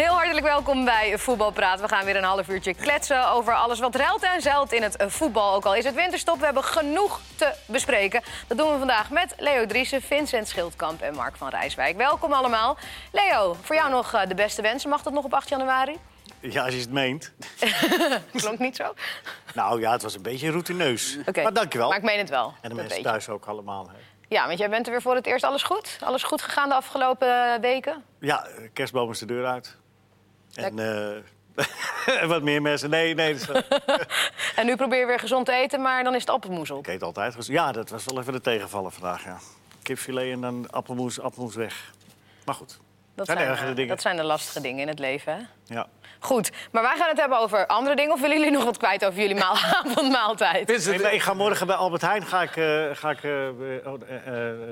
Heel hartelijk welkom bij Voetbalpraat. We gaan weer een half uurtje kletsen over alles wat ruilt en zeilt in het eh, voetbal. Ook al is het winterstop, we hebben genoeg te bespreken. Dat doen we vandaag met Leo Driessen, Vincent Schildkamp en Mark van Rijswijk. Welkom allemaal. Leo, voor jou nog eh, de beste wensen. Mag dat nog op 8 januari? Ja, als je het meent. Klonk niet zo. Nou ja, het was een beetje routineus. Maar dankjewel. Maar ik meen het wel. En de Dat mensen thuis ook allemaal. hè. Ja, want jij bent er weer voor het eerst. Alles goed? Alles goed gegaan de afgelopen eh, weken? Ja, kerstboom is de deur uit. En eh, wat meer mensen. Nee, nee. Dat En nu probeer je weer gezond te eten, maar dan is het appelmoezel. ik eet altijd. gez- Ja, dat was wel even de tegenvaller vandaag. Ja. Kipfilet en dan appelmoes, appelmoes weg. Maar goed. Dat Zijn zijn, ergere eh, dingen. dat zijn de lastige dingen in het leven, hè? Ja. Goed, maar wij gaan het hebben over andere dingen. Of willen jullie nog wat kwijt over jullie maal avondmaaltijd? Ik ga morgen bij Albert Heijn ga ik, eh, ga ik eh, eh, oh,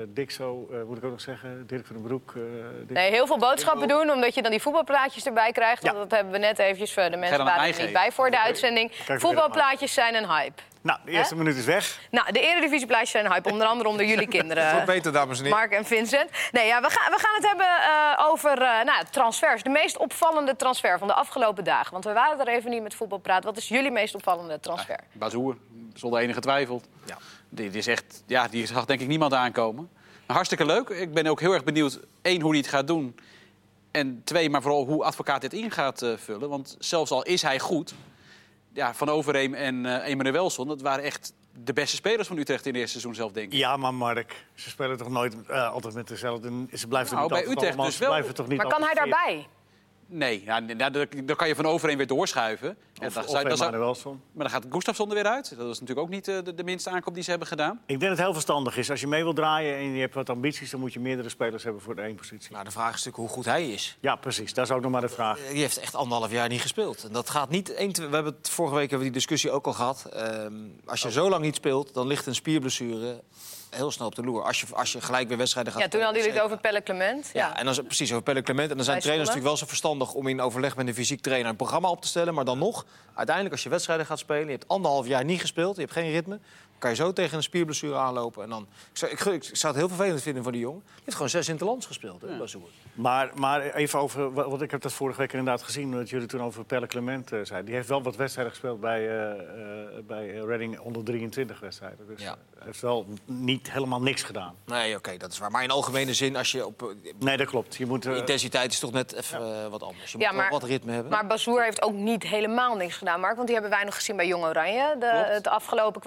Dick zo, eh, moet ik ook nog zeggen, Dirk van den Broek. eh, Nee, heel veel boodschappen doen, omdat je dan die voetbalplaatjes erbij krijgt. Want dat hebben we net eventjes... De mensen waren er niet bij voor de uitzending. Voetbalplaatjes zijn een hype. Nou, de eerste minuut is weg. Nou, de eredivisieplaatjes zijn een hype. Onder andere onder jullie kinderen. Wat beter, dames en heren. Mark en Vincent. Nee, ja, we, gaan, we gaan het hebben eh, over eh, nou, ja, transfers. De meest opvallende transfer van de afgelopen dagen. Want we waren er even niet met voetbal praten. Wat is jullie meest opvallende transfer? Bazoer, zonder enige twijfel. Ja. Die, die, is echt, ja, die zag denk ik niemand aankomen. Maar hartstikke leuk. Ik ben ook heel erg benieuwd, één, hoe hij het gaat doen. En twee, maar vooral hoe advocaat dit in gaat eh, vullen. Want zelfs al is hij goed... Ja, Van Overeem en eh Emanuelson, dat waren echt de beste spelers van Utrecht in het eerste seizoen zelf, denk ik. Ja, maar Mark, ze spelen toch nooit eh, altijd met dezelfde... Ze blijven Nou, er niet bij altijd Utrecht allemaal- dus ze wel. blijven toch niet Maar kan hij daarbij? Nee, nou, dan kan je Van Overeem weer doorschuiven. Ja, Of, dan of zou- dan zou- Emanuelson. maar dan gaat Gustafsson er weer uit. Dat is natuurlijk ook niet eh, de, de minste aankoop die ze hebben gedaan. Ik denk dat het heel verstandig is. Als je mee wilt draaien en je hebt wat ambities... dan moet je meerdere spelers hebben voor de één positie. Nou, de vraag is natuurlijk hoe goed hij is. Ja, precies. Dat is ook nog maar de vraag. Die heeft echt anderhalf jaar niet gespeeld. En dat gaat niet... één, twee- we hebben het vorige week hebben we die discussie ook al gehad. Ehm, als je zo lang niet speelt, dan ligt een spierblessure heel snel op de loer. Als je, als je gelijk weer wedstrijden gaat Ja, toen hadden jullie het over. Pelle Clement. Ja, en dan is het precies over Pelle Clement. En dan zijn Bij trainers natuurlijk wel zo verstandig om in overleg met een fysiek trainer een programma op te stellen. Maar dan nog, uiteindelijk als je wedstrijden gaat spelen, je hebt anderhalf jaar niet gespeeld, je hebt geen ritme, kan je zo tegen een spierblessure aanlopen. En dan, ik, zou, ik, ik zou het heel vervelend vinden voor die jongen. Die heeft gewoon zes interlands gespeeld, hè, Bazoer. Maar, maar even over... wa- Want ik heb dat vorige week inderdaad gezien... dat jullie toen over Pelle Clement eh, zeiden. Die heeft wel wat wedstrijden gespeeld bij, eh, eh, bij Reading onder 23 wedstrijden. Dus Ja. hij heeft wel niet helemaal niks gedaan. Nee, oké, dat is waar. Maar in algemene zin, als je op... Nee, dat klopt. Je moet... intensiteit is toch net even wat anders. Je moet Ja, maar- wel wat ritme hebben. Maar Bazoer heeft ook niet helemaal niks gedaan, Mark. Want die hebben wij nog gezien bij Jong Oranje. De, de afgelopen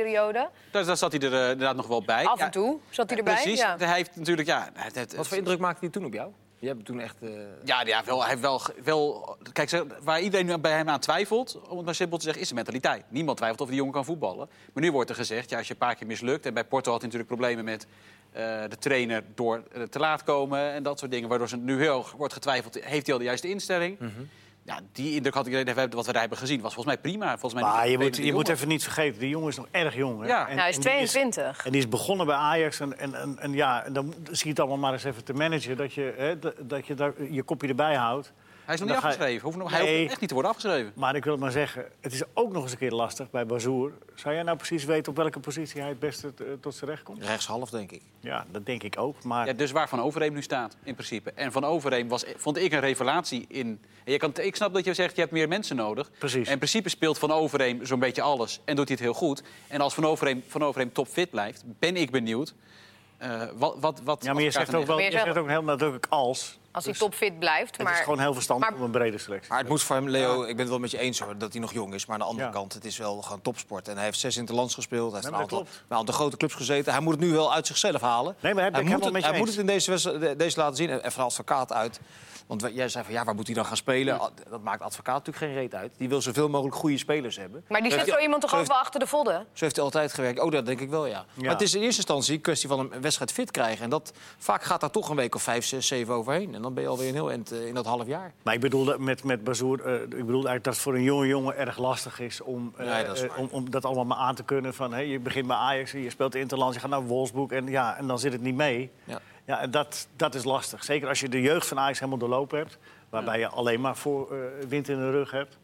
kwalificatieperiode. Daar, daar zat hij er eh, inderdaad nog wel bij. Af en Ja, toe zat hij erbij. Precies. Ja. Hij heeft natuurlijk, ja... het- wat voor indruk maakte hij toen op jou? Je hebt toen echt... eh, Ja, ja wel, hij heeft wel, wel... Kijk, waar iedereen bij hem aan twijfelt, om het maar simpel te zeggen, is de mentaliteit. Niemand twijfelt of die jongen kan voetballen. Maar nu wordt er gezegd, ja, als je een paar keer mislukt... en bij Porto had hij natuurlijk problemen met eh, de trainer door eh, te laat komen... en dat soort dingen, waardoor ze nu heel erg wordt getwijfeld... heeft hij al de juiste instelling? Mhm. Ja, die indruk had ik, wat we daar hebben gezien, was volgens mij prima. Volgens mij Maar je moet, je moet even niet vergeten, die jongen is nog erg jong. Hè? Ja. En- Nou, hij is en die 22. En die is begonnen bij Ajax. En, en, en, en ja, en dan zie je het allemaal maar eens even te managen. Dat je, hè, dat, dat je daar je kopje erbij houdt. Hij is nog niet afgeschreven. Hoeft nog, Hij hoeft echt niet te worden afgeschreven. Maar ik wil maar zeggen, het is ook nog eens een keer lastig bij Bazoer. Zou jij nou precies weten op welke positie hij het beste eh, tot zijn recht komt? rechtshalf, denk ik. Ja, dat denk ik ook. Maar Ja, dus waar Van Overeem nu staat, in principe. En Van Overeem was, vond ik een revelatie in... En je kan, ik snap dat je zegt, je hebt meer mensen nodig. Precies. En in principe speelt Van Overeem zo'n beetje alles. En doet hij het heel goed. En als Van Overeem, van Overeem topfit blijft, ben ik benieuwd... eh, wat, wat, wat ja, maar je zegt ook wel, je zegt ook heel nadrukkelijk als. Als hij Dus topfit blijft. Het Maar is gewoon heel verstandig maar- om een brede selectie. Maar het moet voor hem, Leo, ik ben het wel met je eens hoor, dat hij nog jong is. Maar aan de andere Ja. kant, het is wel gewoon topsport. En hij heeft zes interlands gespeeld. Hij heeft Nee, een aantal, dat klopt. bij een aantal grote clubs gezeten. Hij moet het nu wel uit zichzelf halen. Nee, maar hij moet het, met je hij moet het in deze, wedstrijd- deze laten zien. En van advocaat uit. Want jij zei van ja, waar moet hij dan gaan spelen? Dat maakt advocaat natuurlijk geen reet uit. Die wil zoveel mogelijk goede spelers hebben. Maar die zit zo iemand toch ook heeft- wel achter de vodden? Zo heeft hij altijd gewerkt. Oh, dat denk ik wel, ja. Maar het is in eerste instantie een kwestie van een wedstrijd fit krijgen. En dat, vaak gaat daar toch een week of vijf, zes, zeven overheen. En dan ben je alweer een heel eind eh, in dat half jaar. Maar ik bedoelde met, met Bazoer, eh, ik bedoel eigenlijk dat het voor een jonge jongen erg lastig is om, Nee, dat is om, om dat allemaal maar aan te kunnen. Van, hè, je begint bij Ajax, je speelt Interland, je gaat naar Wolfsburg en, ja, en dan zit het niet mee. Ja. Ja, en dat, dat is lastig. Zeker als je de jeugd van Ajax helemaal doorlopen hebt, waarbij je alleen maar voor wind in de rug hebt.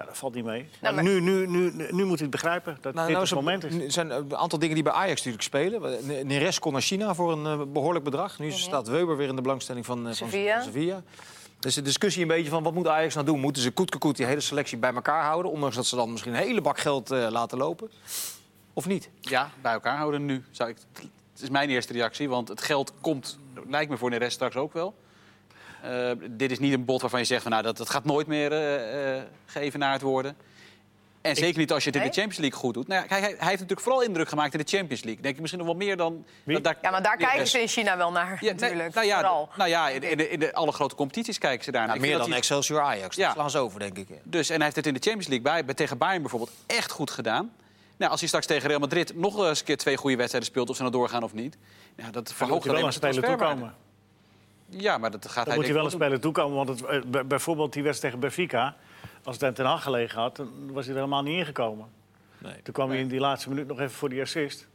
Ja, dat valt niet mee. Nou, maar- nu, nu, nu, nu moet hij het begrijpen dat Nou, dit nou, het moment is. Er zijn een aantal dingen die bij Ajax natuurlijk spelen. Neres kon naar China voor een eh, behoorlijk bedrag. Nu staat Weber weer in de belangstelling van, eh, van Sevilla. Sevilla. Dus de discussie een beetje van wat moet Ajax nou doen? Moeten ze koetkekoet die hele selectie bij elkaar houden? Ondanks dat ze dan misschien een hele bak geld eh, laten lopen? Of niet? Ja, bij elkaar houden nu. Zou ik, het is mijn eerste reactie, want het geld komt, lijkt me voor de rest straks ook wel. Eh, dit is niet een bod waarvan je zegt, van, nou, dat, dat gaat nooit meer eh eh, geëvenaard worden. En zeker niet als je het in de? Champions League goed doet. Nou, ja, hij, hij heeft natuurlijk vooral indruk gemaakt in de Champions League. Denk ik misschien nog wel meer dan... Ja, maar daar kijken rest- ze in China wel naar, Ja, natuurlijk. nou ja, Vooral. nou ja in, in de, in de alle grote competities kijken ze daar naar. Nou, Ik vind meer dan hij- Excelsior Ajax. Dat Ja. slaan ze over, denk ik. Dus, en hij heeft het in de Champions League bij, bij- tegen Bayern bijvoorbeeld echt goed gedaan. Nou, als hij straks tegen Real Madrid nog eens een keer twee goede wedstrijden speelt... of ze nou doorgaan of niet, ja, dat verhoogt je alleen een maar zijn toekomen. Ja, maar dat gaat Dan hij moet je denk wel een speler toekomen. Want het, eh, bij- bijvoorbeeld die wedstrijd tegen Benfica... als het ten Hag gelegen had, dan was hij er helemaal niet ingekomen. Nee. Toen kwam hij in die laatste minuut nog even voor die assist.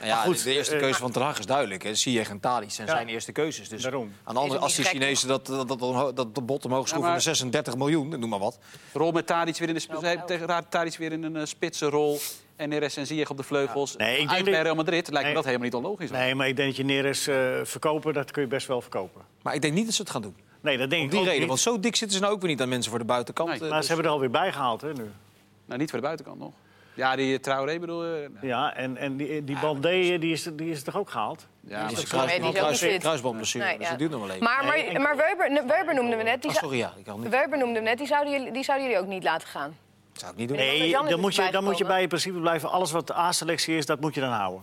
Nou ja, goed, de, de eerste eh, keuze van Ten Hag is duidelijk. hè. Ziyech en zijn Ja. zijn eerste keuzes. Dus Daarom. aan de andere, als gek, Chinezen dat, dat, dat, dat, dat de bot omhoog schroeven maar- met 36 miljoen, noem maar wat. Rol met Tadic weer in de Tadic weer in een eh, spitse rol. En Neres en Ziyech op de vleugels. Nee, ik denk Uit dat- bij Real Madrid lijkt me Nee. dat helemaal niet onlogisch. Nee, maar ik denk dat je Neres eh verkopen, dat kun je best wel verkopen. Maar ik denk niet dat ze het gaan doen. Nee, dat denk Om ik die ook reden. niet. Want zo dik zitten ze nou ook weer niet aan mensen voor de buitenkant. Nee. Maar dus- ze hebben er alweer bij gehaald, hè, nu. Nou, niet voor de buitenkant nog. Ja, die Traoré bedoel je? Ja, en, en die, die Bandé, eh, die is, die is toch ook gehaald? Ja, maar die is Nee, die is kruisband, ook niet kruis, kruisbandblessure, Nee, dus ja. dat duurt nog wel even. Maar, maar, maar Weber, Weber noemden we net. Die zou- sorry, ja. Ik kan niet. Weber noemden we net. Die zouden, jullie, die zouden jullie ook niet laten gaan. Dat zou ik niet doen. Nee. Nee, dan moet, je, dan moet je bij in principe blijven. Alles wat de A-selectie is, dat moet je dan houden.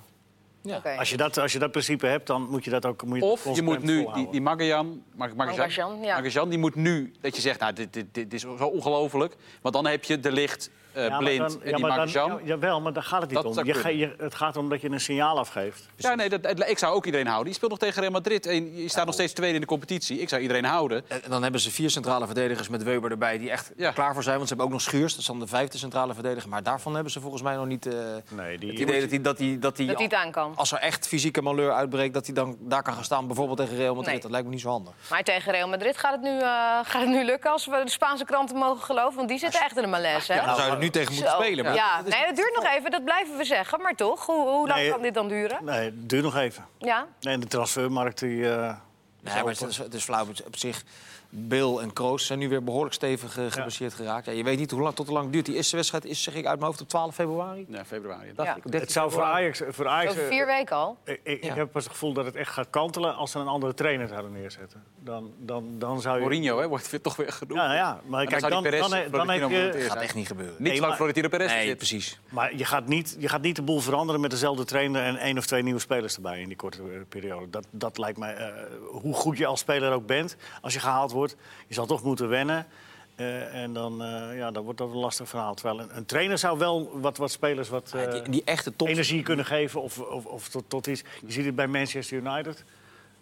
Ja. Als je dat, als je dat principe hebt, dan moet je dat ook moet je Of je moet nu, die, die Magajan, Mag- Magajan, Magajan, ja. Magajan, die moet nu, dat je zegt, nou, dit, dit, dit is zo ongelooflijk. Want dan heb je de licht, eh, Ja, maar blind dan- en ja, die maar dan- Magajan. ja, Jawel, maar daar gaat het niet Dat om. Je, ga- kunnen. je- het gaat om dat je een signaal afgeeft. Ja, nee, dat, ik zou ook iedereen houden. Je speelt nog tegen Real Madrid en je staat nog steeds tweede in de competitie. Ik zou iedereen houden. En dan hebben ze vier centrale verdedigers met Weber erbij die echt Ja. klaar voor zijn. Want ze hebben ook nog Schuurs, dat is dan de vijfde centrale verdediger. Maar daarvan hebben ze volgens mij nog niet eh, Nee, die, het idee dat hij, dat hij, dat hij, Dat hij het aan kan. Als er echt fysieke malheur uitbreekt, dat hij dan daar kan gaan staan. Bijvoorbeeld tegen Real Madrid. Nee. Dat lijkt me niet zo handig. Maar tegen Real Madrid gaat het, nu, eh, gaat het nu lukken als we de Spaanse kranten mogen geloven. Want die zitten echt in een malaise. hè? Dan zou je er nu tegen moeten Zo. spelen. Maar Ja, nee, dat duurt nog even. Dat blijven we zeggen. Maar toch, hoe, hoe lang Nee. kan dit dan duren? nee, het duurt nog even. Ja? Nee, de transfermarkt die, eh, Nee, maar het is, het is flauw op zich. Bill en Kroos zijn nu weer behoorlijk stevig eh, geblesseerd geraakt. Ja, je weet niet hoe lang, tot hoe lang duurt. Die eerste wedstrijd is, zeg ik uit mijn hoofd, op 12 februari. Ja, februari. Ja. ik. het zou voor Ajax... Voor Ajax eh, vier weken al. Ik, ik, Ja. heb pas het gevoel dat het echt gaat kantelen als ze een andere trainer zouden neerzetten. Dan, dan, dan zou je... Mourinho hè, wordt weer toch weer genoemd. Ja, nou ja, maar dan kijk, dan, dan, Perez dan, dan heb Florentino je... monteren. Dat gaat echt niet gebeuren. Niet Nee, zolang maar- Florentino Perez Nee, precies. Maar je gaat, niet, je gaat niet de boel veranderen met dezelfde trainer en één of twee nieuwe spelers erbij in die korte eh, periode. Dat, dat lijkt mij, eh, hoe goed je als speler ook bent, als je gehaald wordt, je zal toch moeten wennen. Eh, en dan, eh, ja, dan wordt dat een lastig verhaal. Terwijl een, een trainer zou wel wat, wat spelers wat eh, Ja, die, die echte top. energie kunnen geven of, of, of tot, tot iets. Je ziet het bij Manchester United.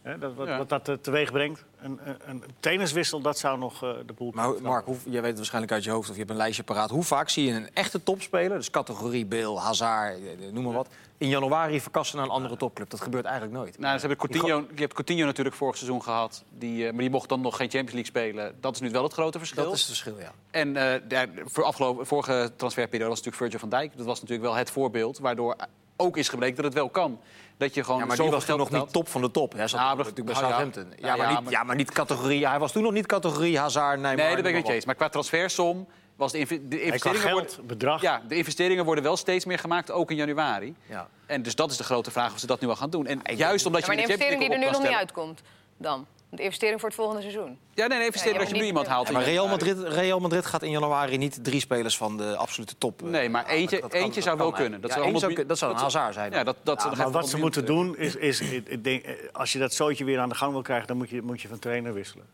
Hè, dat, wat, Ja. wat dat teweeg brengt. Een, een, een trainerswissel, dat zou nog eh, de boel... Maar Mark, hoe, jij weet het waarschijnlijk uit je hoofd of je hebt een lijstje paraat. Hoe vaak zie je een echte topspeler, dus categorie Bale, Hazard, noem maar wat, in januari verkassen naar een andere topclub? Dat gebeurt eigenlijk nooit. Nou, ze hebben Coutinho, je hebt Coutinho natuurlijk vorig seizoen gehad. Die, eh, maar die mocht dan nog geen Champions League spelen. Dat is nu wel het grote verschil. Dat is het verschil, ja. En daar- voor afgelopen, vorige transferperiode was natuurlijk Virgil van Dijk. Dat was natuurlijk wel het voorbeeld. Waardoor ook is gebleken dat het wel kan. Dat je gewoon Ja, maar die was toen nog niet top van de top. Hij zat Ja, natuurlijk bij nou. Southampton. Ja, Ja, maar, niet, ja, maar niet categorie. Hij was toen nog niet categorie Hazard, Neymar. Nee, dat ben ik maar eens. Maar qua transfersom was de, investeringen... geld, worden, bedrag. ja, de investeringen worden wel steeds meer gemaakt, ook in januari. Ja. En dus dat is de grote vraag of ze dat nu al gaan doen. En juist omdat Ja, je maar de in de investering die er nu nog niet uitkomt, dan? De investering voor het volgende seizoen. Ja, nee, nee, investering Ja, dat je nu iemand haalt. Ja, maar Real. Madrid, Real Madrid gaat in januari niet drie spelers van de absolute top. eh, Nee, maar eentje- kan- eentje zou wel kunnen. Dat Ja, zou één 100 zou, dat zou een Hazard zijn. Ja, dat, dat Maar wat ze moeten doen, is, is ik, ik denk, eh, als je dat zootje weer aan de gang wil krijgen... dan moet je, moet je van trainer wisselen.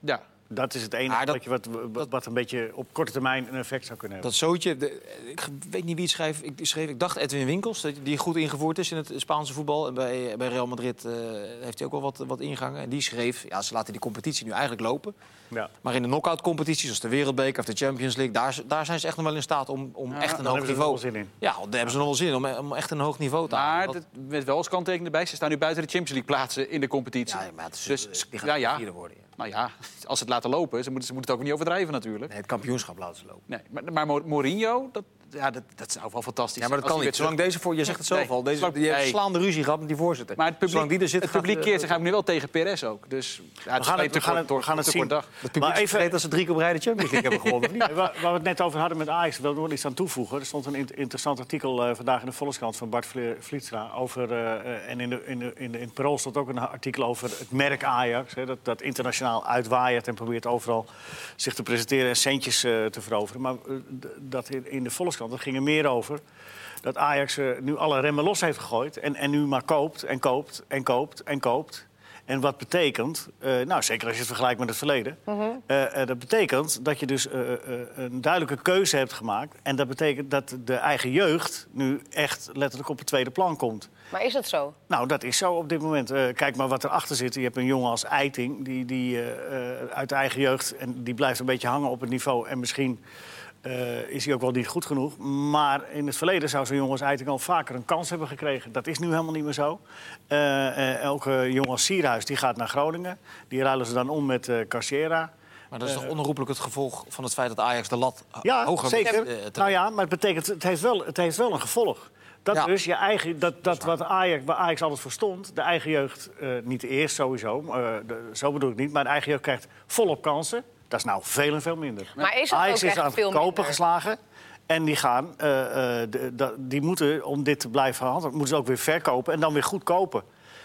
Ja. Dat is het enige dat- wat, wat, wat, een beetje op korte termijn een effect zou kunnen hebben. Dat zootje, de- ik weet niet wie het schreef. Ik, schreef, ik dacht Edwin Winkels, die goed ingevoerd is in het Spaanse voetbal. En bij, bij Real Madrid eh, heeft hij ook wel wat, wat ingangen. En die schreef, ja, ze laten die competitie nu eigenlijk lopen. Ja. Maar in de knock-out competities, zoals de Wereldbeker of de Champions League... daar, daar zijn ze echt nog wel in staat om, om Ja, echt een hoog hebben ze er niveau... wel zin in. Ja, daar hebben ze nog wel zin in, om, om echt een hoog niveau te halen. Maar Dat- met wel als kanttekening erbij, ze staan nu buiten de Champions League plaatsen in de competitie. ja, maar het is, dus, die ja, vierde worden. Ja. Nou ja, als ze het laten lopen, ze moeten, ze moeten het ook niet overdrijven natuurlijk. Nee, het kampioenschap laten ze lopen. Nee, maar, maar Mo- Mourinho, dat, ja, dat, dat zou wel fantastisch Ja, maar dat zijn. kan niet. Zolang deze voor, je zegt het zelf Nee. al, deze, Zolang- die heeft slaande ruzie gehad met die voorzitter. Maar het publiek, Zolang die er zit, het publiek eh, keert zich eigenlijk nu wel tegen Perez ook. Dus ja, het gaan is het- we gaan het- we gaan het zien. dag. Het publiek Maar even- even... als ze drie keer op rij de Champions League hebben gewonnen, Waar, waar we het net over hadden met Ajax, wil ik nog iets aan toevoegen. Er stond een in- interessant artikel eh, vandaag in de Volkskrant van Bart Vlietstra. Over, eh, eh, en in, de, in, de, in, de, in het Parool stond ook een artikel over het merk Ajax. Hè, dat, dat internationaal uitwaaiert en probeert overal zich te presenteren en centjes eh, te veroveren. Maar eh, dat in, in de Volkskrant, dat ging er meer over. Dat Ajax nu alle remmen los heeft gegooid. En, en nu maar koopt en koopt en koopt en koopt. En wat betekent, eh, nou zeker als je het vergelijkt met het verleden... eh, eh, dat betekent dat je dus een duidelijke keuze hebt gemaakt. En dat betekent dat de eigen jeugd nu echt letterlijk op het tweede plan komt. Maar is dat zo? Nou, dat is zo op dit moment. Kijk maar wat erachter zit. Je hebt een jongen als Eiting, die, die uit de eigen jeugd... en die blijft een beetje hangen op het niveau. En misschien eh, is hij ook wel niet goed genoeg. Maar in het verleden zou zo'n jongen als Eiting al vaker een kans hebben gekregen. Dat is nu helemaal niet meer zo. Eh, eh, een jongen als Sierhuis, die gaat naar Groningen. Die ruilen ze dan om met Carciera. Maar dat is toch onherroepelijk het gevolg van het feit dat Ajax de lat Ja, hoger zeker. te- nou ja, maar het betekent, het heeft wel, het heeft wel een gevolg. Dat Ja. dus je eigen, dat, dat wat Ajax, waar Ajax altijd voor stond, de eigen jeugd, niet eerst sowieso, de- zo bedoel ik niet, maar de eigen jeugd krijgt volop kansen. Dat is nou veel en veel minder. Maar is het Ajax ook is echt aan het kopen geslagen. En die gaan, eh, eh, de- de- die moeten, om dit te blijven handelen, moeten ze ook weer verkopen en dan weer goed kopen.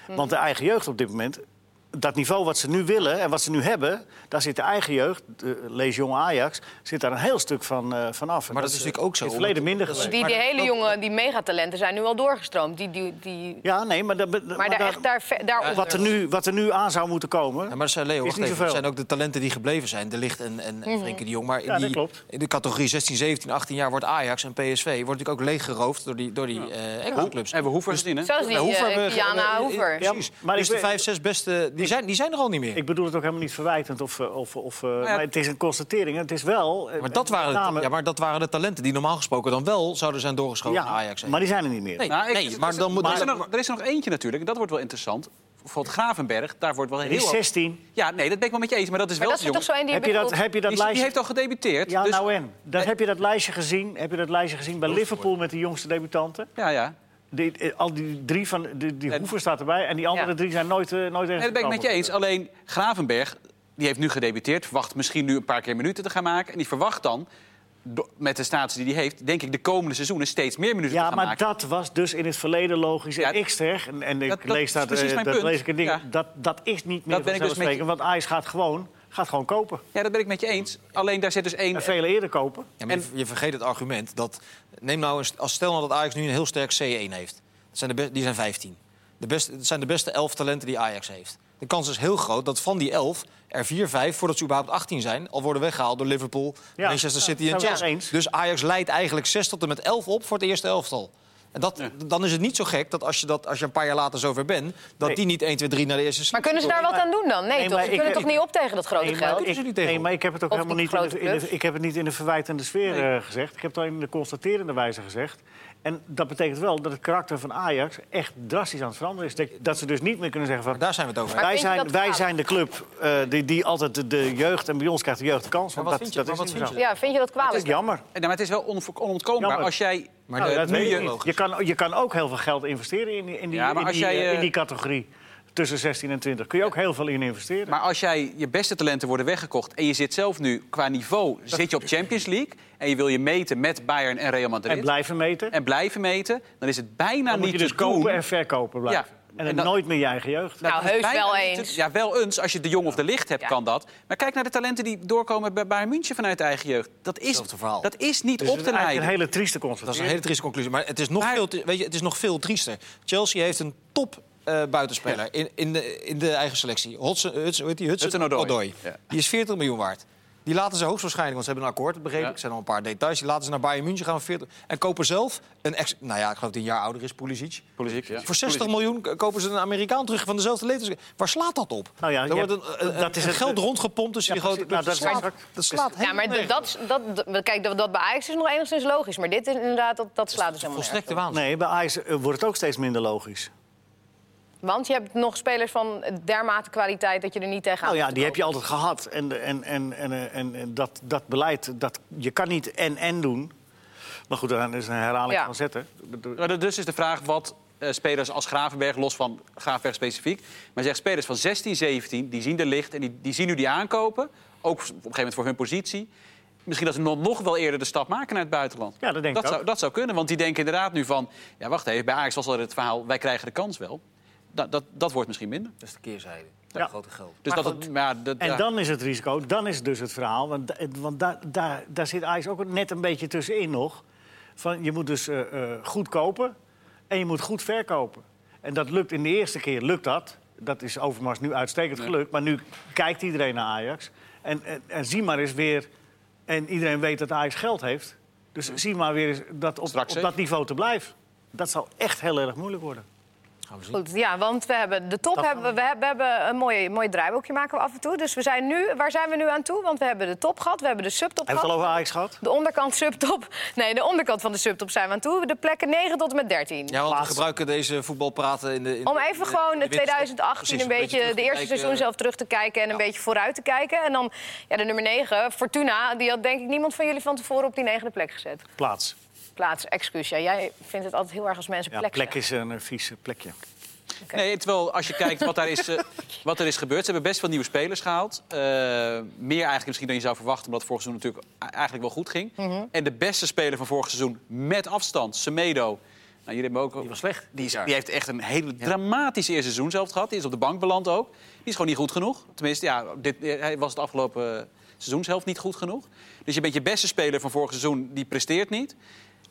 Mhm. Want de eigen jeugd op dit moment, dat niveau wat ze nu willen en wat ze nu hebben, daar zit de eigen jeugd, de, lees jong Ajax, zit daar een heel stuk van, eh van af. En Maar dat is natuurlijk ook zo, In het verleden minder is- geweest. Die, die Maar hele jonge, die megatalenten zijn nu al doorgestroomd. Die, die, die... Ja, nee, maar, dat, Maar daar, echt, daar, wat, er nu, wat er nu aan zou moeten komen. Ja, maar dat zijn Leo, Is wacht even. zijn ook de talenten die gebleven zijn. De Licht en, en Mhm. Frenkie de Jong. Maar in, Ja, dat die, klopt. in de categorie 16, 17, 18 jaar wordt Ajax en PSV... wordt natuurlijk ook leeggeroofd door die, door die eh Engelse clubs. Hebben we Hoever gezien, hè? Zoals die Ja, Hoever eh, eh. Ja, Precies. maar dus ik de vijf, zes beste, die zijn, die zijn er al niet meer. Ik bedoel het ook helemaal niet verwijtend. Of, eh, of, of, eh, ja. Maar het is een constatering. Het is wel. eh, maar dat, waren, name- ja, maar dat waren de talenten die normaal gesproken dan wel zouden zijn doorgeschoven Ja, naar Ajax. maar die zijn er niet meer. Nee, Nou, ik- nee, maar dan moet... er, is er, nog, er is er nog eentje natuurlijk, en dat wordt wel interessant. Bijvoorbeeld Gravenberg, daar wordt wel Die heel... is 16. Ja, nee, dat ben ik wel met je eens, maar dat is Maar wel dat is toch zo een die Heb je dat, heb je dat Die, die lijstje? heeft al gedebuteerd. Ja, dus, nou en. Dat, heb je dat lijstje gezien? Heb je dat lijstje gezien bij Liverpool met de jongste debutanten? ja, ja. Die, eh, al die drie van die, die En- Hoever staat erbij en die andere Ja. drie zijn nooit, eh, nooit ergens Nee, dat ben ik met je eens. Alleen Gravenberg, die heeft nu gedebuteerd. Verwacht misschien nu een paar keer minuten te gaan maken. En die verwacht dan, met de status die hij heeft... denk ik de komende seizoenen steeds meer minuten Ja, te gaan maar maken. dat was dus in het verleden logisch. En Ja, ik zeg, en, en ik dat- dat lees dat, dat lees ik dingen, Ja. dat, dat is niet meer Dat ben ik dus met. Want Ajax gaat gewoon, gaat gewoon kopen. Ja, dat ben ik met je eens. Alleen daar zit dus één... En veel eerder kopen. Ja, maar je- je vergeet het argument dat... Neem nou eens, als stel nou dat Ajax nu een heel sterk C1 heeft. Dat zijn de die zijn 15. De beste, het zijn de beste 11 talenten die Ajax heeft. De kans is heel groot dat van die 11 er 4, 5, voordat ze überhaupt 18 zijn... al worden weggehaald door Liverpool, Ja. Manchester City Ja, en we Chelsea. eens. Dus Ajax leidt eigenlijk 6 tot en met 11 op voor het eerste elftal. En dat, dan is het niet zo gek dat als je, dat als je een paar jaar later zover bent... dat Nee. die niet 1, 2, 3 naar de eerste... Maar kunnen ze daar wat aan doen dan? Nee, Nee, toch? Ze kunnen ik- toch niet op tegen dat grote Nee, maar geld? doen ze ik, niet tegen nee, maar ik heb het ook Of helemaal niet in de, in de- ik heb het niet in de verwijtende sfeer eh, gezegd. Ik heb het al in de constaterende wijze gezegd. En dat betekent wel dat het karakter van Ajax echt drastisch aan het veranderen is. Dat, ze dus niet meer kunnen zeggen van... Maar daar zijn we het over. Maar wij zijn, wij zijn de club eh, die, die altijd de, de jeugd... en bij ons krijgt de jeugd de kans. Maar Want wat dat, vind je- dat is niet. Ja, vind je dat Het kwalijk? is jammer. Maar het is wel on- onontkoombaar. Jammer. Als jij... Maar Nou, de- dat je-. Je kan, je kan ook heel veel geld investeren in, die- in, die, Ja, maar in, als die, jij, eh, eh, in die categorie. Tussen 16 en 20 kun je ook heel veel in investeren. Maar als jij je beste talenten worden weggekocht en je zit zelf nu qua niveau zit je op Champions League en je wil je meten met Bayern en Real Madrid en blijven meten. en blijven meten, dan is het bijna dan moet niet je dus te doen. kopen en verkopen blijven. Ja. En, En dan dat- nooit meer je eigen jeugd. Nou, dat is heus wel niet te- eens. Ja, wel eens. Als je de jong of de licht hebt, Ja. kan dat. Maar kijk naar de talenten die doorkomen bij Bayern München vanuit de eigen jeugd. Dat is, dat is niet Dus op het te is eigenlijk leiden. een hele trieste Dat is een hele trieste conclusie. Maar het is nog, Maar- veel, weet je, het is nog veel triester. Chelsea heeft een top eh, buitenspeler in, in, de, in de eigen selectie. Hudson, Hudson, hoe heet die? Hudson, Hudson-Odoi. Ja. Die is 40 miljoen waard. Die laten ze hoogstwaarschijnlijk, want ze hebben een akkoord, begrepen. Ja. Er zijn nog een paar details. Die laten ze naar Bayern München gaan voor 40. En kopen zelf een ex. Nou ja, ik geloof dat hij een jaar ouder is, Pulisic. Pulisic, ja. Voor 60 miljoen kopen ze een Amerikaan terug van dezelfde leeftijd. Waar slaat dat op? Nou ja, er wordt hebt- een, een- dat is een het- geld rondgepompt tussen Ja, die grote. Nou, dat slaat, dat slaat Ja, maar dat, dat, dat, kijk, dat, dat bij Ajax is nog enigszins logisch. Maar dit is inderdaad, dat, dat slaat dus helemaal Volstrekte waanzin. Nee, bij Ajax eh, wordt het ook steeds minder logisch. Want je hebt nog spelers van dermate kwaliteit dat je er niet tegenaan Nou ja, die heb je altijd gehad. En, en, en, en, en, en dat, dat beleid, dat, je kan niet en-en doen. Maar goed, dan is een herhaling Ja. van zetten. Ik bedoel- Maar Dus is de vraag wat eh, spelers als Gravenberg, los van Gravenberg specifiek... maar zeg spelers van 16, 17, die zien de licht en die, die zien nu die aankopen... ook op een gegeven moment voor hun positie... Misschien dat ze nog, nog wel eerder de stap maken naar het buitenland. Ja, dat denk dat ik zou, ook. dat zou kunnen, want die denken inderdaad nu van... ja, wacht even, bij Ajax was al het verhaal, wij krijgen de kans wel. Dat, dat, dat wordt misschien minder. Dat is de keerzijde. Ja. Dat grote geld. Dus Maar dat goed. het, maar ja, dat, En ja. dan is het risico, dan is het dus het verhaal. Want, want daar, daar, daar zit Ajax ook net een beetje tussenin nog. Van, je moet dus eh, eh, goed kopen en je moet goed verkopen. En dat lukt in de eerste keer, lukt dat. Dat is Overmars nu uitstekend gelukt. Maar nu kijkt iedereen naar Ajax. En, en, en zie maar eens weer... En iedereen weet dat Ajax geld heeft. Dus zie maar weer eens dat op, op dat niveau te blijven. Dat zal echt heel erg moeilijk worden. Gaan we zien. Goed, ja, want we hebben de top. Dat Hebben, we, hebben, we hebben een mooi, mooi draaiboekje maken we af en toe. Dus we zijn nu, waar zijn we nu aan toe? Want we hebben de top gehad, we hebben de subtop Heb je het gehad. al over Ajax gehad? De onderkant subtop. Nee, de onderkant van de subtop zijn we aan toe. De plekken 9 tot en met 13. Ja, want we gebruiken deze voetbalpraten in de... in Om even de- gewoon de de winterstop. 2018 Precies, een beetje, de te eerste seizoen zelf terug te kijken en een beetje vooruit te kijken. En dan ja, de nummer 9, Fortuna, die had denk ik niemand van jullie van tevoren op die negende plek gezet. Plaats. Plaats, excuus. Ja, jij vindt het altijd heel erg als mensen Ja, plek plek zeggen. is een eh, vies plekje. Nee, terwijl als je kijkt wat, daar is, eh, wat er is gebeurd... ze hebben best veel nieuwe spelers gehaald. Eh, meer eigenlijk misschien dan je zou verwachten... omdat het vorig seizoen natuurlijk eigenlijk wel goed ging. Mhm. En de beste speler van vorig seizoen met afstand, Semedo... Nou, jullie hebben ook, Die was slecht. Die, is- Ja. die heeft echt een hele dramatische eerste seizoen zelf gehad. Die is op de bank beland ook. Die is gewoon niet goed genoeg. Tenminste, ja, dit, hij was het afgelopen eh, seizoenshelft niet goed genoeg. Dus je bent je beste speler van vorig seizoen, die presteert niet.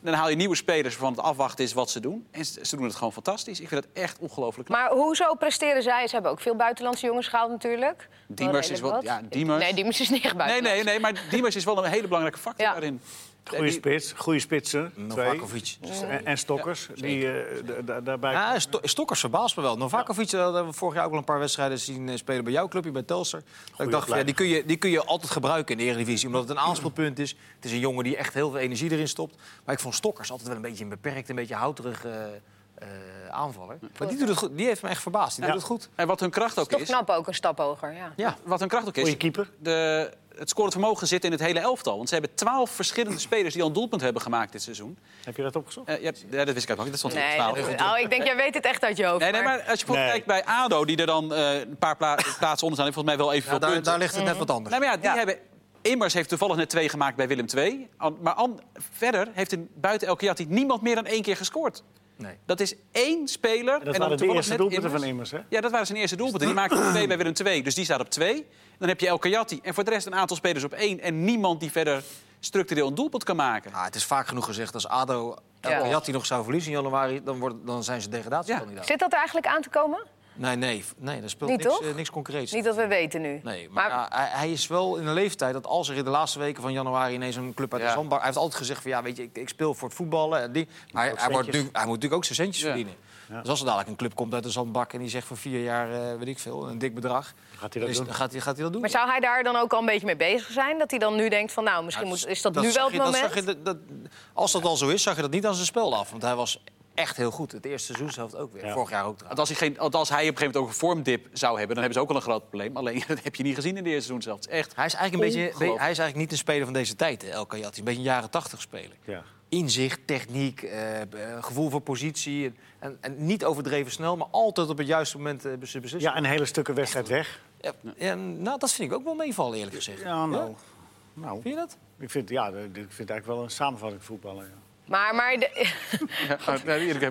Dan haal je nieuwe spelers waarvan het afwachten is wat ze doen. En ze, ze doen het gewoon fantastisch. Ik vind het echt ongelooflijk. Maar hoezo presteren zij? Ze hebben ook veel buitenlandse jongens gehaald natuurlijk. Diemers Wel is wat- redelijk ja, Diemers. Nee, Diemers is niet echt Nee, nee, nee, maar Diemers is wel een hele belangrijke factor Ja. daarin. Goeie Die- spits, goede spitsen. Twee. Novakovic. En, en Stokkers, die eh, d- d- daarbij... Ja, Sto- Stokkers verbaast me wel. Novakovic eh, dat hebben we vorig jaar ook al een paar wedstrijden zien eh, spelen bij jouw clubje, bij Telstar. Dat ik dacht, van, ja, die, kun je, die kun je altijd gebruiken in de Eredivisie. Omdat het een aanspeelpunt is. Het is een jongen die echt heel veel energie erin stopt. Maar ik vond Stokkers altijd wel een beetje een beperkt, een beetje houterig eh, eh, aanvaller. Maar die, doet het goed. die heeft me echt verbaasd. Die Ja. doet het goed. En wat hun kracht ook Toch is... knap ook, een stap hoger. Ja. Ja. Wat hun kracht ook is... Goeie keeper. De, het scorend vermogen zit in het hele elftal. Want ze hebben twaalf verschillende spelers die al een doelpunt hebben gemaakt dit seizoen. Heb je dat opgezocht? Eh, ja, dat wist ik ook nog niet. Dat stond Nee, op 12. dat- oh, ik denk, jij weet het echt uit je hoofd. Nee, nee, maar als je bijvoorbeeld Nee. kijkt bij ADO, die er dan eh, een paar pla plaatsen onder staan... volgens mij wel even Ja, veel daar, punten. daar ligt het net wat anders. Nee, maar ja, die Ja. hebben... Immers heeft toevallig net twee gemaakt bij Willem II. Maar An- verder heeft in, buiten Elke niemand meer dan één keer gescoord. Nee. Dat is één speler. Dat en waren de eerste doelpunten van Immers, hè? Ja, dat waren zijn eerste doelpunten. Die maakte twee bij Willem II, dus die staat op twee. Dan heb je El Kayati en voor de rest een aantal spelers op één... en niemand die verder structureel een doelpunt kan maken. Ah, het is vaak genoeg gezegd, als ADO Ja. El Jatti nog zou verliezen in januari... dan, wordt, dan zijn ze degradatiekandidaat. Zit dat er eigenlijk aan te komen? Nee, nee, nee, dat speelt Niet, niks, eh, niks concreets. Niet dat we weten nu. Nee, maar, ja, hij, hij is wel in een leeftijd dat als er in de laatste weken van januari ineens een club uit de Ja. zandbak... Hij heeft altijd gezegd van ja, weet je, ik, ik speel voor het voetballen. En die, maar hij, wordt nu, hij moet natuurlijk ook zijn centjes Ja. verdienen. Dus als er dadelijk een club komt uit de zandbak en die zegt voor vier jaar, eh, weet ik veel, een dik bedrag... Gaat hij dat is- doen? gaat, hij, gaat hij dat doen? Maar zou hij daar dan ook al een beetje mee bezig zijn? Dat hij dan nu denkt van, nou, misschien Ja, moet, is dat, dat nu wel het moment? zag je dat- dat- als dat al zo is, zag je dat niet aan zijn spel af. Want hij was echt heel goed. Het eerste seizoenshelft ook weer. Ja. Vorig jaar ook Want trouwens. als hij, geen, als hij op een gegeven moment ook een vormdip zou hebben... dan hebben ze ook al een groot probleem. Alleen, dat heb je niet gezien in de eerste seizoen zelfs. Echt. Hij is eigenlijk een beetje, hij is eigenlijk niet een speler van deze tijd, El Kayati. Een beetje een jaren tachtig speler. Ja. inzicht, techniek, eh, eh, gevoel voor positie. En, en, en niet overdreven snel, maar altijd op het juiste moment eh, bes- beslissen. ja, en hele stukken wedstrijd weg. Ja, ja, nou, dat vind ik ook wel meevallen, eerlijk gezegd. Ja, nou. nou Vind je dat? ik, vind, ja, ik vind het eigenlijk wel een samenvatting voetballen. Ja. Maar, maar, de, Ja,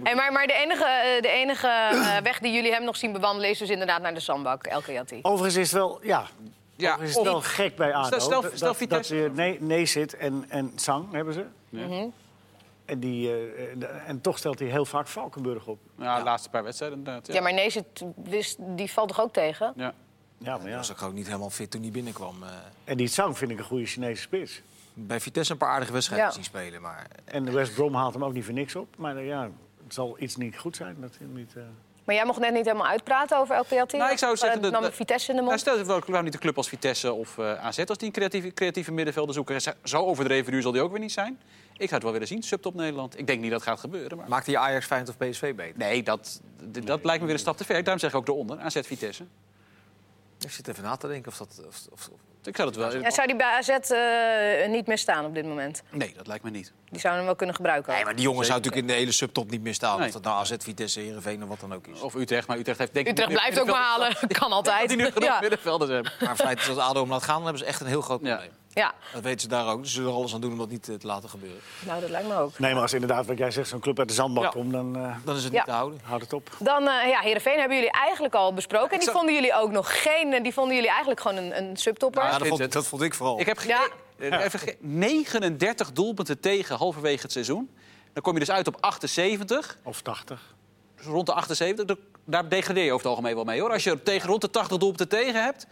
en maar, maar de enige, eh, de enige eh, weg die jullie hem nog zien bewandelen... is dus inderdaad naar de zandbak, Elke Jatti. Overigens is het wel, ja, Ja, overigens is het wel gek bij ADO. Stel- stel- dat- stel dat, Vitesse. dat, eh, nee, nee zit en, en Sang hebben ze. Mhm. En, die, eh, de- en toch stelt hij heel vaak Valkenburg op. Ja, de laatste paar wedstrijden inderdaad. Ja, Ja. maar Nees, die valt toch ook tegen? Ja. Ja, maar Hij ja. was ook gewoon niet helemaal fit toen hij binnenkwam. eh. En die Sang vind ik een goede Chinese spits. Bij Vitesse een paar aardige wedstrijden Ja. zien spelen. Maar En de West Brom haalt hem ook niet voor niks op. Maar ja, het zal iets niet goed zijn. Dat hij hem niet, eh, Maar jij mocht net niet helemaal uitpraten over Jatti. Nou, ik zou zeggen Eh, dat- nam dat- Vitesse in de Nou, mond. stel je waarom niet een club als Vitesse of eh, AZ... als die een creatieve, creatieve middenvelder zoeken. Zo overdreven duur zal die ook weer niet zijn. Ik zou het wel willen zien, subtop Nederland. Ik denk niet dat het gaat gebeuren. Maar... maakte je Ajax, Feyenoord of PSV beter? Nee, dat, dat lijkt me weer een stap te ver. Daarom zeg ik ook eronder, AZ Vitesse. Ik zit even na te denken of dat... Of, of- Ik zou dat wel... Ja, zou die bij AZ eh, niet meer staan op dit moment? Nee, dat lijkt me niet. Die zouden hem wel kunnen gebruiken. Nee, maar die jongen zou natuurlijk in de hele subtop niet meer staan. Nee. Of dat nou AZ, Vitesse, Heerenveen of wat dan ook is. Of Utrecht, maar Utrecht heeft denk ik... Utrecht blijft ook maar halen. Kan altijd. Die nu genoeg Ja. middenvelders hebben. Maar feit is als ADO hem laat gaan, dan hebben ze echt een heel groot Ja. probleem. Ja, Dat weten ze daar ook. Ze zullen er alles aan doen om dat niet eh, te laten gebeuren. nou dat lijkt me ook. Nee, maar als inderdaad, wat jij zegt, zo'n club uit de zandbak Ja. komt, dan eh Dan is het Ja. niet te houden. houd het op. Dan, eh ja, Heerenveen hebben jullie eigenlijk al besproken. En die vonden jullie ook nog geen... Die vonden jullie eigenlijk gewoon een, een subtopper. Ja, dat, vond, dat vond ik vooral. Ik heb even ge- 39 doelpunten tegen halverwege het seizoen. Dan kom je dus uit op 78. Of 80. Dus rond de 78. Da- Daar degradeer je over het algemeen wel mee hoor. Als je tegen rond de 80 doelpunten tegen hebt.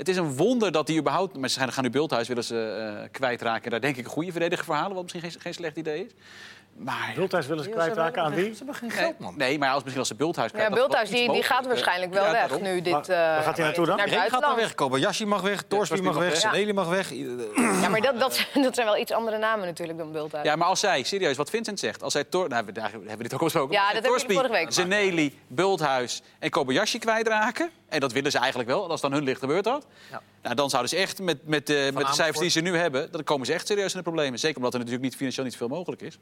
Het is een wonder dat hij überhaupt. Maar ze gaan- nu Bulthuis willen ze eh, kwijtraken. Daar denk ik een goede verdediger voor. Wat misschien geen, geen slecht idee is. Maar. Bulthuis willen ze kwijtraken aan wie? Ze hebben geen Nee, geld, man. nee, maar als misschien als ze Bulthuis Ja, kwijt, dat is Bulthuis die, die gaat waarschijnlijk wel Ja, weg nu dit... Waar- waar gaat hij naartoe dan? Naar gaat dan weg. Kobayashi mag weg, Torsby Torsby mag weg. Seneli mag weg. Ja, maar dat, dat, dat zijn wel iets andere namen natuurlijk dan Bulthuis. Ja, maar als zij, serieus, wat Vincent zegt, als zij Tor, nou, we, daar hebben we dit ook al besproken. Ja, dat jullie vorige week Zeneli, Bulthuis en Kobayashi kwijtraken, en dat willen ze eigenlijk wel, als dan hun licht gebeurt dat, Ja. Nou, dan zouden ze echt met, met, de met de cijfers die ze nu hebben, dan komen ze echt serieus in de problemen. Zeker omdat er natuurlijk niet financieel niet veel mogelijk is.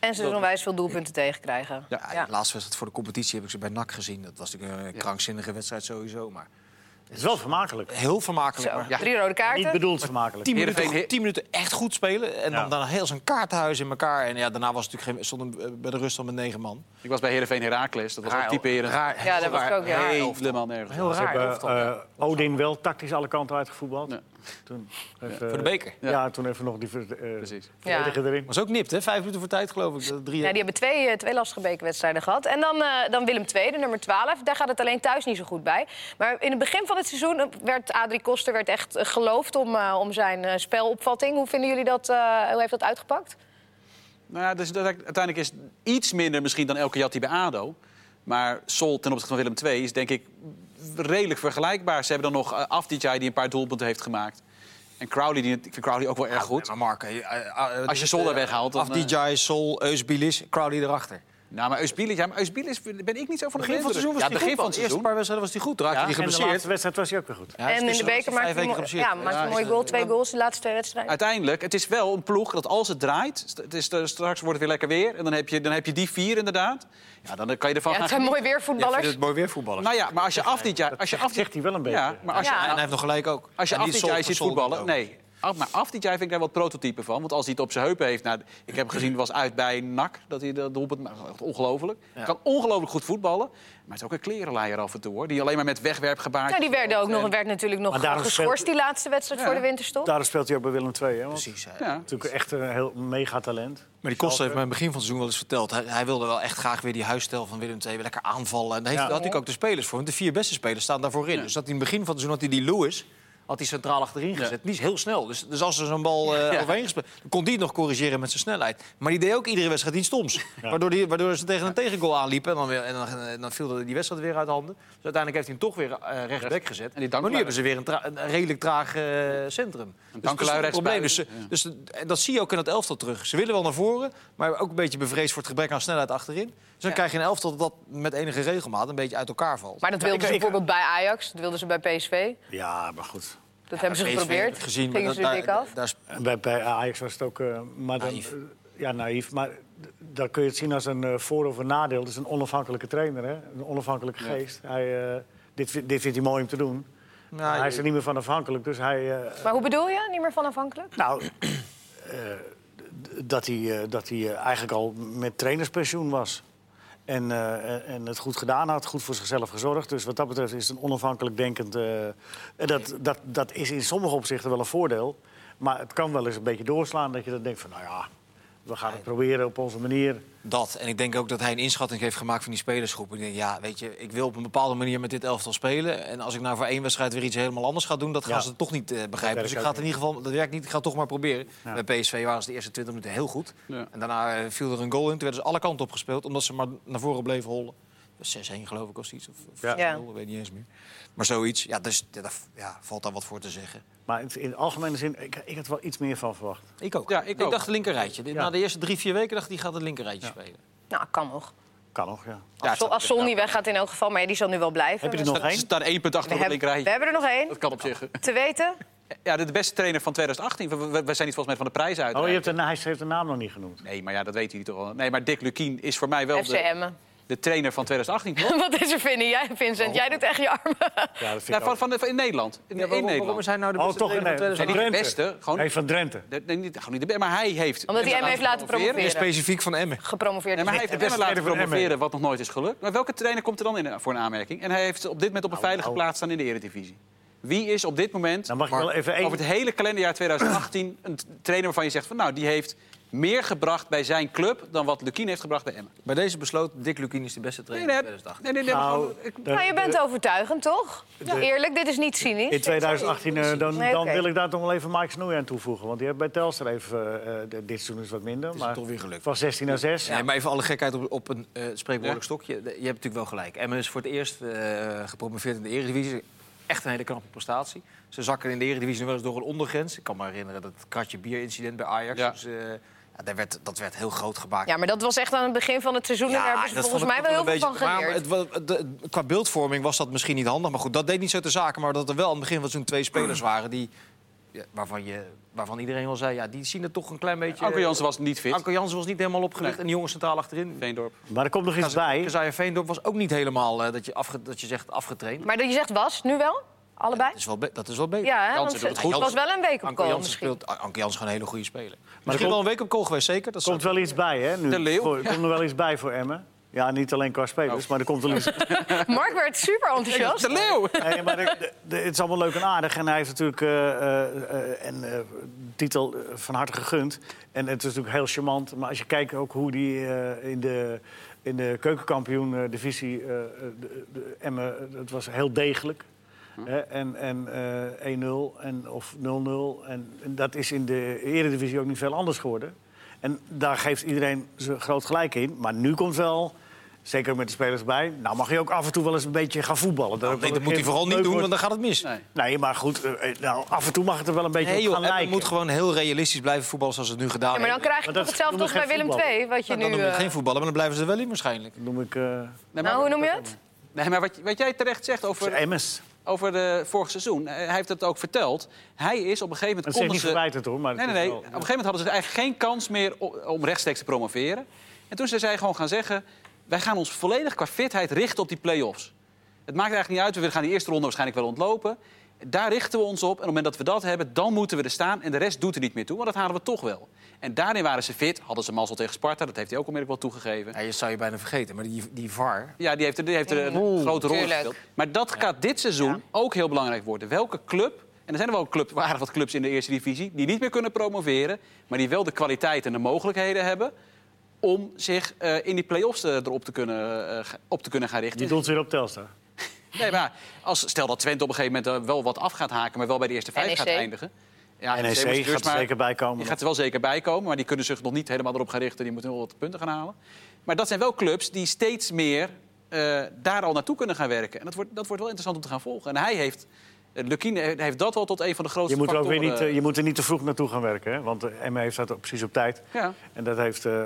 En ze zullen onwijs veel doelpunten tegenkrijgen. Ja, Ja, De laatste wedstrijd voor de competitie heb ik ze bij NAC gezien. Dat was natuurlijk een krankzinnige wedstrijd sowieso. Maar Het is wel vermakelijk. heel vermakelijk. Zo, maar Ja. drie rode Niet kaarten. bedoeld vermakelijk. Tien Heerenveen- minuten, tien minuten echt goed spelen. En Ja. dan, dan heel zo'n kaartenhuis in elkaar. En ja, daarna was het natuurlijk geen, stonden we bij de rust al met negen man. Ik was bij Heerenveen Herakles, dat was ook Raar, typerend. raar, Ja, heel dat was ook, ja. Helemaal nergens. Heel Ze raar. hebben elftal. eh, Odin wel tactisch alle kanten uitgevoetbald. Ja. Toen even, Voor de beker. Ja, toen even nog die ver- eh, Precies. verdediger erin. Was ook nipt, hè? Vijf minuten voor tijd, geloof ik. Dat Drie... Ja, die hebben twee, eh, twee lastige bekerwedstrijden gehad. En dan, eh, dan Willem II, de nummer 12. Daar gaat het alleen thuis niet zo goed bij. Maar in het begin van het seizoen eh, werd Adrie Koster werd echt eh, geloofd om, eh, om zijn eh, spelopvatting. Hoe vinden jullie dat? eh, hoe heeft dat uitgepakt? Nou ja, dus dat, uiteindelijk is het iets minder misschien dan elke Jatti bij ADO. Maar Sol ten opzichte van Willem II is denk ik redelijk vergelijkbaar. Ze hebben dan nog uh, Afdijay die een paar doelpunten heeft gemaakt. En Crowley, die, ik vind Crowley ook wel erg goed. Maar Mark, eh, eh, eh, Als je Sol daar weghaalt, dan, Af DJ, Sol, Eusbilis, Crowley erachter. Nou, maar Eusbilis, ja, maar Eusbilis ben ik niet zo van de Begin van het seizoen was Ja, hij begin goed, van het De eerste seizoen. paar wedstrijden was hij goed. Raakte Ja, hij En de geblesseerd. laatste wedstrijd was hij ook weer goed. Ja, en in dus de hij beker vijf maakte hij, ja, een mooie is, goal. eh, Twee goals de laatste twee wedstrijden. Uiteindelijk, het is wel een ploeg dat als het draait... Het is, straks wordt het weer lekker weer. En dan heb je, dan heb je die vier inderdaad. Ja, dan kan je ervan Ja, het gaan zijn mooi Ja, ik vind weervoetballers. het mooi weer voetballen. Nou ja, maar als je af dit jaar... Als je af zegt hij wel een beetje. Ja, maar als je, Ja. en hij heeft nog gelijk ook. Als je af die dit jaar ziet voetballen... Nee, af, maar af dit jaar vind ik daar wel het prototype van. Want als hij het op zijn heupen heeft... Nou, ik heb gezien, was uit bij NAC, dat hij de doelpunt... ongelooflijk. Hij kan ongelooflijk goed voetballen. Maar het is ook een klerenleier af en toe, hoor. Die alleen maar met wegwerpgebaar... Nou, die werden ook nog, werd natuurlijk nog geschorst speelt- die laatste wedstrijd Ja. voor de winterstop. Daarom speelt hij ook bij Willem II. Hè? Want Precies. hè. Ja. Natuurlijk echt een heel megatalent. Maar die Koster heeft mij in het begin van het seizoen wel eens verteld. Hij, hij wilde wel echt graag weer die huisstijl van Willem II weer lekker aanvallen. En daar heeft, Ja. had ik ook de spelers voor. Want de vier beste spelers staan daarvoor in. Dus dat in het begin van het seizoen had hij die Lewis had hij centraal achterin gezet. Die is heel snel. Dus, dus als er zo'n bal eh Ja. overheen gespeeld... dan kon die het nog corrigeren met zijn snelheid. Maar die deed ook iedere wedstrijd iets stoms. Waardoor, die, waardoor ze tegen een tegengoal aanliepen. En dan, weer, en dan, en dan viel die wedstrijd weer uit handen. Dus uiteindelijk heeft hij hem toch weer eh rechtsback gezet. En die maar nu hebben ze weer een, tra- een redelijk traag eh, centrum. Dus dat is Dankelui een probleem. Dus, dus en dat zie je ook in het elftal terug. Ze willen wel naar voren, maar ook een beetje bevreesd voor het gebrek aan snelheid achterin. Dus dan krijg je een elftal dat dat met enige regelmaat een beetje uit elkaar valt. Maar dat wilden ze bijvoorbeeld bij Ajax, dat wilden ze bij PSV. Ja, maar goed. Dat hebben ze geprobeerd. Gezien, maar Gingen ze dat- er dik daar- af. daar Bij, bij Ajax was het ook... eh, maar dan, Naïef. ja, naïef. Maar d- dan kun je het zien als een eh, voor- of een nadeel. Het is een onafhankelijke trainer, hè? Een onafhankelijke geest. Hij, eh, dit, dit vindt hij mooi om te doen. Nou, hij is er niet meer van afhankelijk, dus hij... eh, Maar hoe bedoel je? Niet meer van afhankelijk? Nou, eh, dat hij, eh, dat hij eigenlijk al met trainerspensioen was. En, eh, en- en het goed gedaan had, goed voor zichzelf gezorgd. Dus wat dat betreft is een onafhankelijk denkend... en dat, dat, dat is in sommige opzichten wel een voordeel. Maar het kan wel eens een beetje doorslaan dat je dan denkt van... nou ja, we gaan het proberen op onze manier. Dat. En ik denk ook dat hij een inschatting heeft gemaakt van die spelersgroep. Ik denk, ja, weet je, ik wil op een bepaalde manier met dit elftal spelen. En als ik nou voor één wedstrijd weer iets helemaal anders ga doen, dat gaan Ja. ze toch niet eh, begrijpen. Dus ik ga het in ieder geval, dat werkt niet, ik ga het toch maar proberen. Ja. Bij PSV waren ze de eerste 20 minuten heel goed. Ja. En daarna eh, viel er een goal in. Toen werden ze alle kanten op gespeeld, omdat ze maar naar voren bleven hollen. 6-1 geloof ik of iets. Of, of Ja. 6-0, Ja. ik weet niet eens meer. Maar zoiets, ja, dus ja, daar ja, valt daar wat voor te zeggen. Maar in, in algemene zin, ik, ik had er wel iets meer van verwacht. Ik ook. Ja, ik ook. dacht linkerrijtje. Ja. Na de eerste drie, vier weken dacht ik, die gaat het linkerrijtje spelen. Nou, kan nog. Kan nog, ja. Als, Sol niet weggaat in elk geval, maar ja, die zal nu wel blijven. Heb je er nog één? staan één punt achter we, op het hebben, we linkerrijtje. hebben er nog één. Dat kan op zich. Te weten, Ja, de, beste trainer van 2018. We, we- we zijn niet volgens mij van de prijs uit. Oh, je hebt de, hij heeft de naam nog niet genoemd. Nee, maar ja, dat weet jullie toch wel. Nee, maar Dick Lukien is voor mij wel FC de, Emmen. De trainer van 2018. toch? Wat is er, Vinnie? Jij, Vincent, jij doet echt je armen. Ja, dat vind Ja, ik van, van van- in Nederland. In, Ja, in waarom, waarom Nederland. is hij nou de Oh, beste toch? trainer van Nee, van 2018? niet de Drenthe. beste, gewoon- Nee, van Drenthe. De- nee, niet, gewoon niet de, maar hij heeft... Omdat hij Emmen hem heeft laten promoveren. Meer specifiek van Emmen. Gepromoveerd. Nee, maar hij heeft. Emmen laten van promoveren, wat nog nooit is gelukt. Maar welke trainer komt er dan in, voor een aanmerking? En hij heeft op dit moment op een veilige nou. plaats staan in de Eredivisie. Wie is op dit moment, Dan mag ik wel even één... over het hele kalenderjaar 2018... een trainer waarvan je zegt van nou, die heeft meer gebracht bij zijn club... dan wat Lukien heeft gebracht bij Emmen? Bij deze besloten, Dick Lukien is de beste Nee, trainer nee, van 2018. nee, nee, nee, Nou, gewoon- ik- de- Nou, je bent de- overtuigend, toch? Eerlijk, dit is niet cynisch. In 2018, eh, dan, Nee, dan wil ik daar toch wel even Mike Snoei aan toevoegen. Want die heeft bij Telstar even... eh, de- dit seizoen is wat minder, is maar toch weer gelukt. van 16 naar 6. Nee, maar even alle gekheid op, op een spreekwoordelijk Ja. stokje. Je hebt natuurlijk wel gelijk. Emmen is voor het eerst eh, gepromoveerd in de Eredivisie. Echt een hele knappe prestatie. Ze zakken in de Eredivisie nu wel eens door een ondergrens. Ik kan me herinneren dat het kratje bier-incident bij Ajax. Ja. Dus, eh, ja, dat, werd, dat werd heel groot gemaakt. Ja, maar dat was echt aan het begin van het seizoen. en daar hebben ze dat volgens mij wel heel veel van geleerd. Maar het, de- qua beeldvorming was dat misschien niet handig. Maar goed, dat deed niet zo te zaken. Maar dat er wel aan het begin van zo'n twee spelers waren... Die, ja, waarvan, je, waarvan iedereen wel zei... Ja, die zien er toch een klein beetje... Anko Jansen was niet fit. Anko Jansen was niet helemaal opgelicht. Nee. En die jongens centraal achterin. Veendorp. Maar er komt nog iets bij. Keziah Veendorp was ook niet helemaal eh, dat, je afge, dat je zegt afgetraind. Maar dat je zegt was, nu wel? Allebei? Dat is wel, be- dat is wel beter. Ja, hè? Jansen want doet het het goed. was wel een week op Jansen misschien. speelt. Jansen is gewoon een hele goede speler. Maar er Misschien komt- wel een week op goal geweest, zeker. Dat Er komt wel iets bij, hè? Nu. De Leeuw. Voor- Er komt er wel iets bij voor Emmen. Ja, niet alleen qua spelers, maar er komt wel iets... Mark werd super enthousiast. De Leeuw! Nee, maar de- de- de- het is allemaal leuk en aardig. En hij heeft natuurlijk eh, eh, eh, een eh, titel eh, van harte gegund. En het is natuurlijk heel charmant. Maar als je kijkt ook hoe die eh, in de, in de keukenkampioen-divisie... eh, de, de Emmen, het was heel degelijk. Hè, en en eh 1-0 en, of 0-0. En, en dat is in de eredivisie ook niet veel anders geworden. En daar geeft iedereen zijn groot gelijk in. Maar nu komt wel... Zeker met de spelers bij. Nou mag je ook af en toe wel eens een beetje gaan voetballen. Nee, dat wel moet hij vooral niet doen, want wordt. dan gaat het mis. Nee. Nee, maar goed, eh, eh, nou, af en toe mag het er wel een beetje Nee, op joh, gaan lijken. moet gewoon heel realistisch blijven voetballen zoals ze het nu gedaan Ja, maar dan krijg je toch hetzelfde als bij Willem. II, wat je Nou, dan nu... noem je het eh, geen voetballen, maar dan blijven ze er wel in waarschijnlijk. noem ik eh Nee, maar, Nou, hoe noem je het? nee, maar wat, wat jij terecht zegt over, MS. over de vorig seizoen... eh, hij heeft het ook verteld. Hij is op een gegeven moment... Dat is niet ze- verwijtend hoor. Maar Nee, nee, nee. wel- Op een gegeven moment hadden ze eigenlijk geen kans meer om rechtstreeks te promoveren. En toen zijn zij gewoon gaan zeggen... wij gaan ons volledig qua fitheid richten op die play-offs. Het maakt eigenlijk niet uit, we gaan die eerste ronde waarschijnlijk wel ontlopen. Daar richten we ons op. En op het moment dat we dat hebben, dan moeten we er staan. En de rest doet er niet meer toe, want dat halen we toch wel. En daarin waren ze fit. Hadden ze mazzel tegen Sparta, dat heeft hij ook onmiddellijk wel toegegeven. Ja, je zou je bijna vergeten, maar die, die VAR... Ja, die heeft, er- die heeft er een Oeh, grote rol tuurlijk. gespeeld. Maar dat gaat dit seizoen ook heel belangrijk worden. Welke club, en er zijn er wel club, waren wat clubs in de eerste divisie... die niet meer kunnen promoveren, maar die wel de kwaliteit en de mogelijkheden hebben... om zich eh, in die play-offs eh, erop te kunnen, eh, op te kunnen gaan richten. Die doet weer op Telstar. Nee, maar als, stel dat Twente op een gegeven moment wel wat af gaat haken... maar wel bij de eerste vijf NEC. gaat eindigen. Ja, NEC gaat er maar- zeker bij komen. Die gaat er wel zeker bij komen, maar die kunnen zich nog niet helemaal erop gaan richten. Die moeten wel wat punten gaan halen. Maar dat zijn wel clubs die steeds meer eh, daar al naartoe kunnen gaan werken. En dat wordt, dat wordt wel interessant om te gaan volgen. En hij heeft, uh, Lukien heeft dat wel tot een van de grootste Je moet, er ook weer factoren, niet, eh, je moet er niet te vroeg naartoe gaan werken. Hè? Want uh, Emma heeft dat precies op tijd. Ja. En dat heeft eh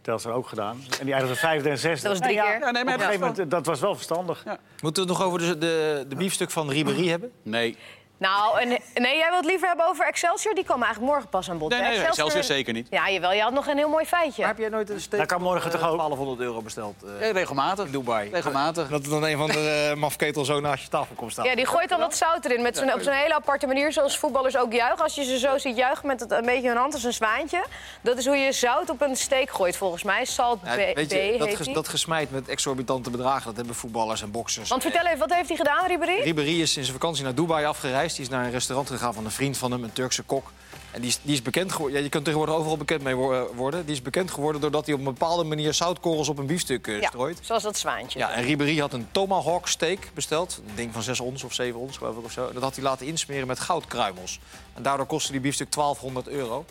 Telstar ook gedaan. En die eindigde vijfde en zesde. Dat was drie Nou ja, keer. Ja, nee, maar Op een dat gegeven is wel- moment, dat was wel verstandig. Ja. Moeten we het nog over de, de, de biefstuk van Ribéry hebben? Nee, Nou, en, nee, jij wilt het liever hebben over Excelsior? Die komen eigenlijk morgen pas aan bod. nee, Excelsior zeker niet. Ja, jawel, je had nog een heel mooi feitje. Maar heb jij nooit een steek Dat kan morgen toch eh, ook? 1200 euro besteld? eh, Ja, regelmatig. in Dubai. Regelmatig. Dat er dan een van de uh, mafketel zo naast je tafel komt staan. Ja, die gooit dan wat zout erin. Met zo'n, op zo'n hele aparte manier, zoals voetballers ook juichen. Als je ze zo ziet juichen met het, een beetje hun hand als een zwaantje. Dat is hoe je zout op een steek gooit, volgens mij. Salt B, Ja, weet je, B dat, ges- dat gesmijt met exorbitante bedragen, dat hebben voetballers en boksers. Want vertel even, wat heeft hij gedaan, Ribéry? Ribéry is in zijn vakantie naar Dubai afgereisd. Die is naar een restaurant gegaan van een vriend van hem, een Turkse kok. En die is, die is bekend geworden. Ja, je kunt tegenwoordig overal bekend mee eh, worden. Die is bekend geworden doordat hij op een bepaalde manier zoutkorrels op een biefstuk eh, Ja, strooit. zoals dat zwaantje. Ja, en Ribéry had een tomahawk steak besteld. Een ding van 6 ons of 7 ons, geloof ik, of zo. Dat had hij laten insmeren met goudkruimels. En daardoor kostte die biefstuk 1200 euro.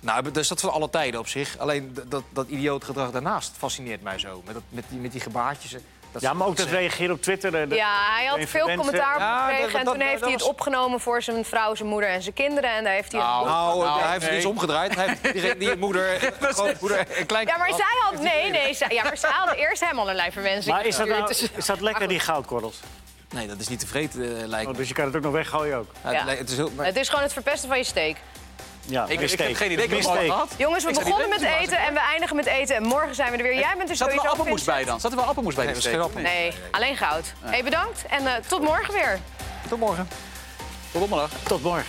Nou, dus dat is dat van alle tijden op zich. Alleen dat, dat idioot gedrag daarnaast fascineert mij zo. Met, dat, met, die, met die gebaartjes. Dat Ja, maar ook dat reageren op Twitter. eh, de- Ja, hij had veel commentaar op Ja, gekregen. dat- En dat- toen heeft dat hij het was- opgenomen voor zijn vrouw, zijn moeder en zijn kinderen. En daar heeft hij... Nou, Nou, Nou, hij heeft het nee. iets omgedraaid. Hij heeft die, die moeder, eh, grootmoeder en klein... Ja, maar zij had... Nee, nee, zij, ja, maar zij hadden eerst hem allerlei verwensingen Maar is dat, nou, dus- is dat lekker, die goudkorrels? Nee, dat is niet tevreden eh, lijkt Oh, dus je kan het ook nog weggooien ook. Ja, Ja. het, is heel, maar- Het is gewoon het verpesten van je steak. Ja, Ik, ik heb geen idee. Ik heb Missteek. gehad. Jongens, we Ik begonnen met eten en we eindigen met eten. En morgen zijn we er weer. Jij bent er Zat er wel sowieso, appelmoes bij dan? Zat er wel appelmoes bij? Nee, die er is geen steak? appel. Nee, alleen goud. Hey, bedankt en eh, tot morgen weer. Tot morgen. Tot donderdag. Tot morgen.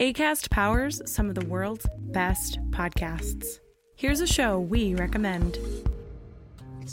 ACAST powers some of the world's best podcasts. Here's a show we recommend.